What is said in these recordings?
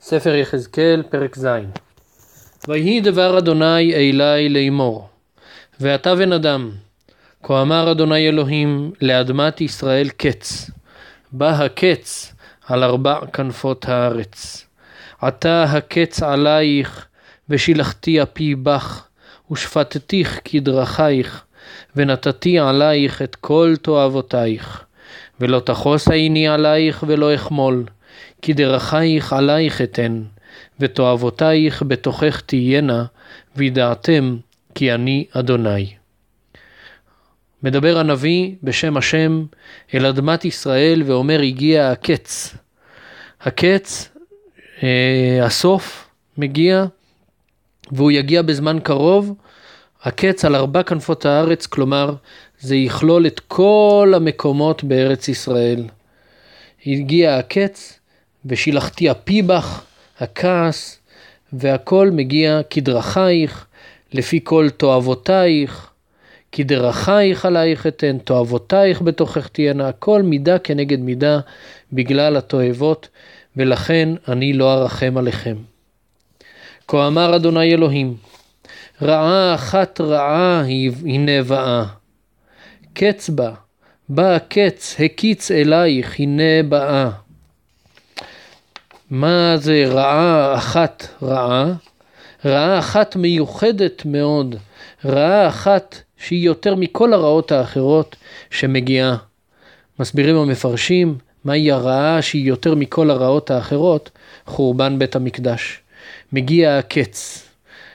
ספר יחזקאל, פרק ז' ויהי דבר אדוני אלי לאמור, ואתה בן אדם, כה אמר אדוני אלוהים לאדמת ישראל קץ, בא הקץ על ארבע כנפות הארץ. עתה הקץ עלייך, ושילחתי אפי בך, ושפטתיך כדרכייך, ונתתי עלייך את כל תועבותייך. ולא תחוס עיני עלייך ולא אחמול, כי דרכייך עלייך אתן, ותועבותייך בתוכך תהיינה, וידעתם כי אני אדוני. מדבר הנביא בשם השם אל אדמת ישראל ואומר הגיע הקץ. הקץ, אה, הסוף מגיע והוא יגיע בזמן קרוב, הקץ על ארבע כנפות הארץ, כלומר זה יכלול את כל המקומות בארץ ישראל. הגיע הקץ ושילחתי אפי בך, הכעס, והכל מגיע כדרכייך, לפי כל תועבותייך, כי דרכייך עלייך אתן, תועבותייך בתוכך תהיינה, הכל מידה כנגד מידה בגלל התועבות, ולכן אני לא ארחם עליכם. כה אמר אדוני אלוהים, רעה אחת רעה הנה באה, קץ בה, בא הקץ, הקיץ אלייך, הנה באה. מה זה רעה אחת רעה? רעה אחת מיוחדת מאוד, רעה אחת שהיא יותר מכל הרעות האחרות שמגיעה. מסבירים המפרשים מהי הרעה שהיא יותר מכל הרעות האחרות, חורבן בית המקדש. מגיע הקץ,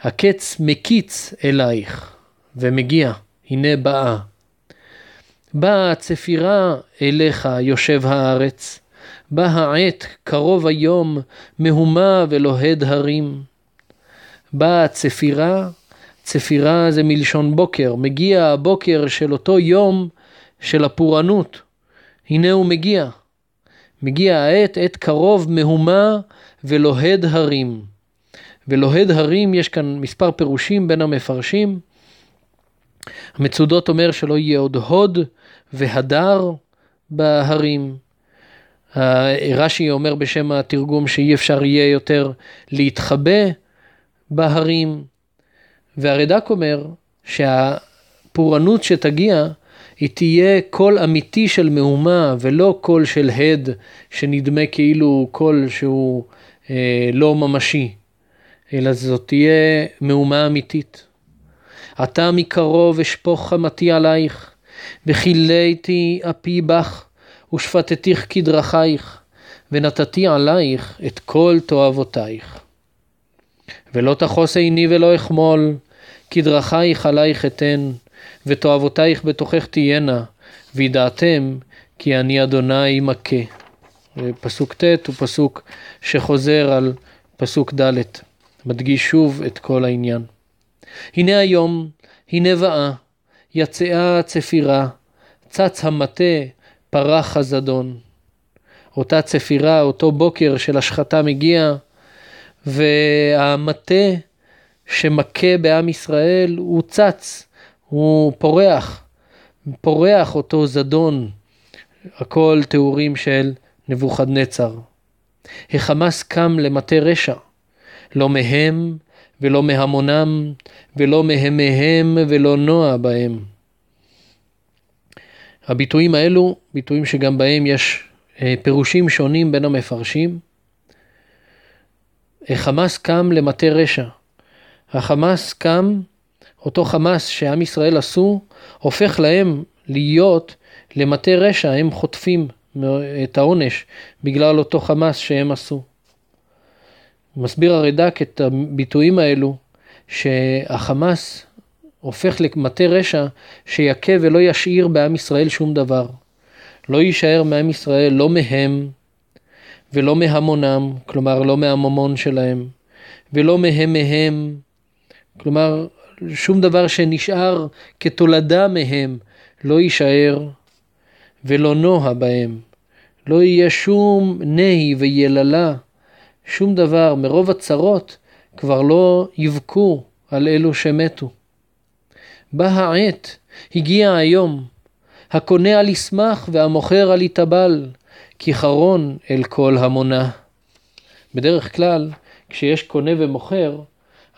הקץ מקיץ אלייך, ומגיע, הנה באה. באה הצפירה אליך, יושב הארץ, בא העת, קרוב היום, מהומה ולוהד הרים. באה הצפירה, צפירה זה מלשון בוקר, מגיע הבוקר של אותו יום של הפורענות. הנה הוא מגיע. מגיע העת, עת קרוב, מהומה ולוהד הרים. ולוהד הרים, יש כאן מספר פירושים בין המפרשים. המצודות אומר שלא יהיה עוד הוד והדר בהרים. רש"י אומר בשם התרגום שאי אפשר יהיה יותר להתחבא בהרים. והרד"ק אומר שהפורענות שתגיע היא תהיה קול אמיתי של מהומה ולא קול של הד שנדמה כאילו קול שהוא אה, לא ממשי, אלא זאת תהיה מהומה אמיתית. עתה מקרוב אשפוך חמתי עלייך, וכיליתי אפי בך, ושפטתיך כדרכייך, ונתתי עלייך את כל תועבותייך. ולא תחוס עיני ולא אחמול, כדרכייך עלייך אתן, ותועבותייך בתוכך תהיינה, וידעתם כי אני אדוני מכה. פסוק ט' הוא פסוק שחוזר על פסוק ד', מדגיש שוב את כל העניין. הנה היום, הנה באה, יצאה צפירה, צץ המטה, פרח הזדון. אותה צפירה, אותו בוקר של השחתה מגיע, והמטה שמכה בעם ישראל הוא צץ, הוא פורח, פורח אותו זדון. הכל תיאורים של נבוכדנצר. החמאס קם למטה רשע, לא מהם ולא מהמונם, ולא מהמיהם ולא נוע בהם. הביטויים האלו, ביטויים שגם בהם יש אה, פירושים שונים בין המפרשים. חמאס קם למטה רשע. החמאס קם, אותו חמאס שעם ישראל עשו, הופך להם להיות למטה רשע, הם חוטפים את העונש בגלל אותו חמאס שהם עשו. מסביר הרד"ק את הביטויים האלו, שהחמאס הופך למטה רשע שיכה ולא ישאיר בעם ישראל שום דבר. לא יישאר מעם ישראל, לא מהם ולא מהמונם, כלומר לא מהממון שלהם, ולא מהם מהם, כלומר שום דבר שנשאר כתולדה מהם לא יישאר ולא נוה בהם. לא יהיה שום נהי ויללה שום דבר, מרוב הצרות, כבר לא יבכו על אלו שמתו. בא העת, הגיע היום, הקונה על ישמח והמוכר על יתבל, כי חרון אל כל המונה. בדרך כלל, כשיש קונה ומוכר,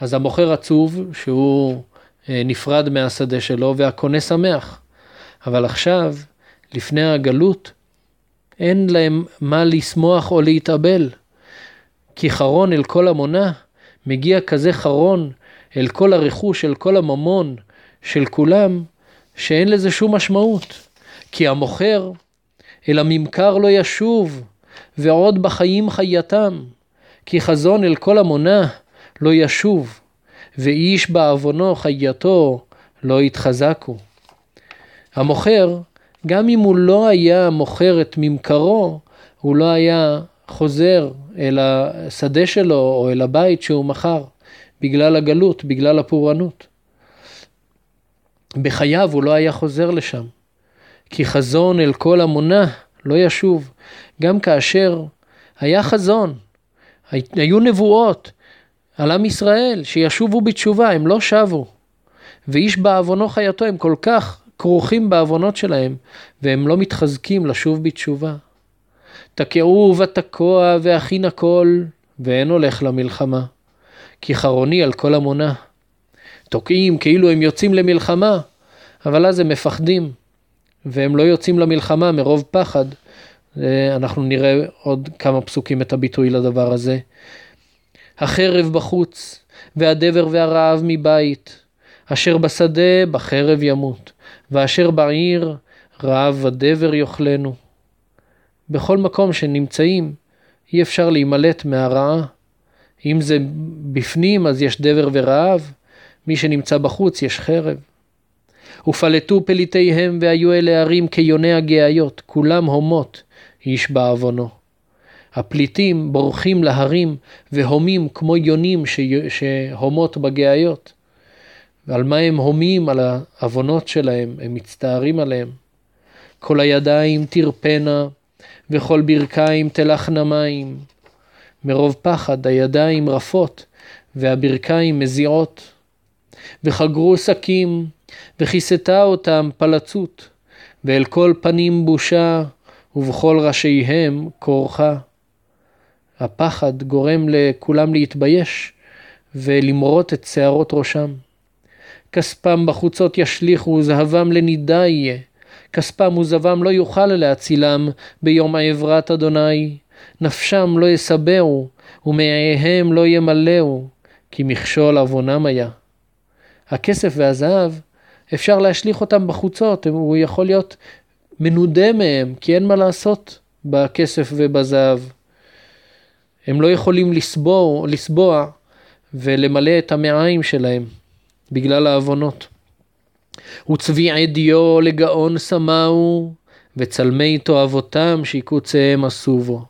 אז המוכר עצוב שהוא אה, נפרד מהשדה שלו והקונה שמח. אבל עכשיו, לפני הגלות, אין להם מה לשמוח או להתאבל. כי חרון אל כל המונה, מגיע כזה חרון אל כל הרכוש, אל כל הממון של כולם, שאין לזה שום משמעות. כי המוכר אל הממכר לא ישוב, ועוד בחיים חייתם. כי חזון אל כל המונה לא ישוב, ואיש בעוונו חייתו לא יתחזקו. המוכר, גם אם הוא לא היה מוכר את ממכרו, הוא לא היה חוזר אל השדה שלו או אל הבית שהוא מכר, בגלל הגלות, בגלל הפורענות. בחייו הוא לא היה חוזר לשם, כי חזון אל כל המונה לא ישוב, גם כאשר היה חזון, היו נבואות על עם ישראל שישובו בתשובה, הם לא שבו. ואיש בעוונו חייתו, הם כל כך כרוכים בעוונות שלהם, והם לא מתחזקים לשוב בתשובה. תקעו ותקוע והכין הכל, ואין הולך למלחמה. כי חרוני על כל המונה. תוקעים כאילו הם יוצאים למלחמה, אבל אז הם מפחדים, והם לא יוצאים למלחמה מרוב פחד. אנחנו נראה עוד כמה פסוקים את הביטוי לדבר הזה. החרב בחוץ, והדבר והרעב מבית, אשר בשדה בחרב ימות, ואשר בעיר רעב ודבר יאכלנו. בכל מקום שנמצאים, אי אפשר להימלט מהרעה. אם זה בפנים, אז יש דבר ורעב, מי שנמצא בחוץ, יש חרב. ופלטו פליטיהם והיו אלה ערים כיוני הגאיות, כולם הומות, איש בעוונו. הפליטים בורחים להרים והומים כמו יונים שהומות בגאיות. ועל מה הם הומים? על העוונות שלהם, הם מצטערים עליהם. כל הידיים תרפנה וכל ברכיים תלכנה מים. מרוב פחד הידיים רפות והברכיים מזיעות. וחגרו שקים וכיסתה אותם פלצות, ואל כל פנים בושה ובכל ראשיהם כורחה. הפחד גורם לכולם להתבייש ולמרוט את שערות ראשם. כספם בחוצות ישליכו, וזהבם לנידה יהיה. כספם וזבם לא יוכל להצילם ביום העברת אדוני. נפשם לא יסברו, ומעיהם לא ימלאו, כי מכשול עוונם היה. הכסף והזהב, אפשר להשליך אותם בחוצות, הוא יכול להיות מנודה מהם, כי אין מה לעשות בכסף ובזהב. הם לא יכולים לסבוע, לסבוע ולמלא את המעיים שלהם בגלל העוונות. וצבי עדיו לגאון שמאו, וצלמי תועבותם שיקוציהם עשו בו.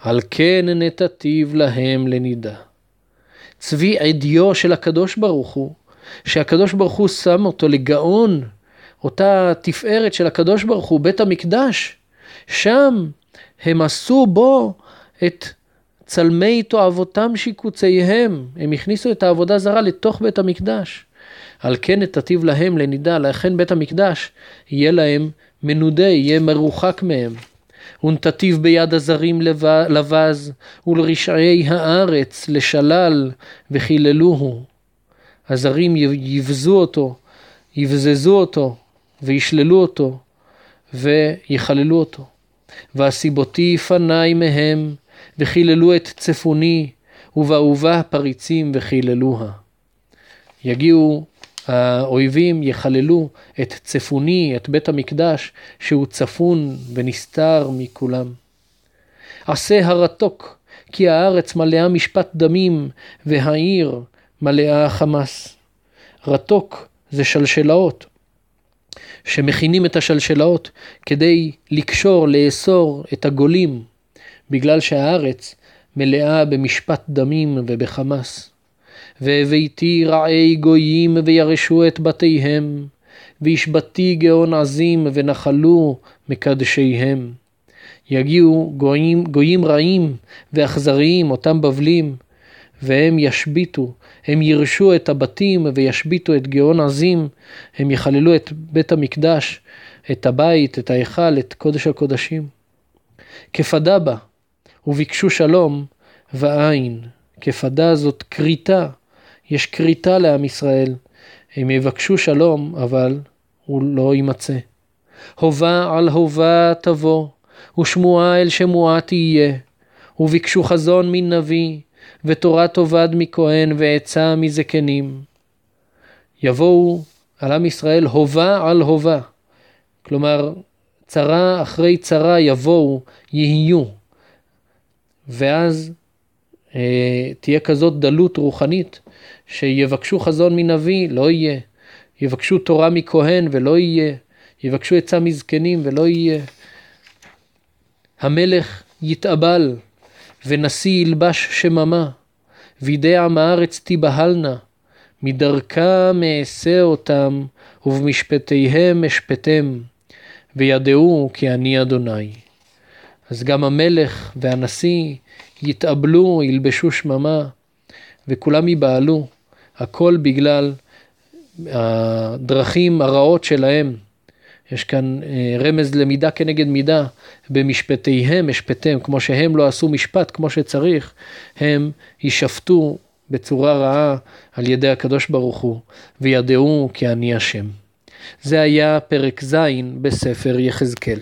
על כן נתתיו להם לנידה. צבי עדיו של הקדוש ברוך הוא, שהקדוש ברוך הוא שם אותו לגאון, אותה תפארת של הקדוש ברוך הוא, בית המקדש, שם הם עשו בו את צלמי תועבותם שיקוציהם, הם הכניסו את העבודה זרה לתוך בית המקדש. על כן נתתיו להם לנידה, לכן בית המקדש יהיה להם מנודה, יהיה מרוחק מהם. ונתתיו ביד הזרים לבז, ולרשעי הארץ לשלל, וחיללוהו. הזרים יבזו אותו, יבזזו אותו, וישללו אותו, ויחללו אותו. והסיבותי פניי מהם, וחיללו את צפוני, ובאהובה פריצים וחיללוה. יגיעו האויבים, יחללו את צפוני, את בית המקדש, שהוא צפון ונסתר מכולם. עשה הרתוק, כי הארץ מלאה משפט דמים, והעיר מלאה חמס. רתוק זה שלשלאות, שמכינים את השלשלאות כדי לקשור, לאסור את הגולים, בגלל שהארץ מלאה במשפט דמים ובחמס. והבאתי רעי גויים וירשו את בתיהם, והשבתי גאון עזים ונחלו מקדשיהם. יגיעו גויים, גויים רעים ואכזריים, אותם בבלים, והם ישביתו, הם ירשו את הבתים וישביתו את גאון עזים, הם יחללו את בית המקדש, את הבית, את ההיכל, את קודש הקודשים. כפדה בה, וביקשו שלום, ועין. כפדה זאת כריתה, יש כריתה לעם ישראל. הם יבקשו שלום, אבל הוא לא יימצא. הובה על הובה תבוא, ושמועה אל שמועה תהיה. וביקשו חזון מנביא, ותורה תאבד מכהן, ועצה מזקנים. יבואו על עם ישראל הובה על הובה. כלומר, צרה אחרי צרה יבואו, יהיו. ואז אה, תהיה כזאת דלות רוחנית, שיבקשו חזון מנביא, לא יהיה. יבקשו תורה מכהן ולא יהיה. יבקשו עצה מזקנים ולא יהיה. המלך יתאבל, ונשיא ילבש שממה, וידי עם הארץ תיבהלנה, מדרכם אעשה אותם, ובמשפטיהם אשפטם, וידעו כי אני אדוני. אז גם המלך והנשיא יתאבלו, ילבשו שממה, וכולם ייבהלו, הכל בגלל הדרכים הרעות שלהם. יש כאן אה, רמז למידה כנגד מידה, במשפטיהם אשפטם, כמו שהם לא עשו משפט כמו שצריך, הם יישפטו בצורה רעה על ידי הקדוש ברוך הוא, וידעו כי אני השם. זה היה פרק ז' בספר יחזקאל.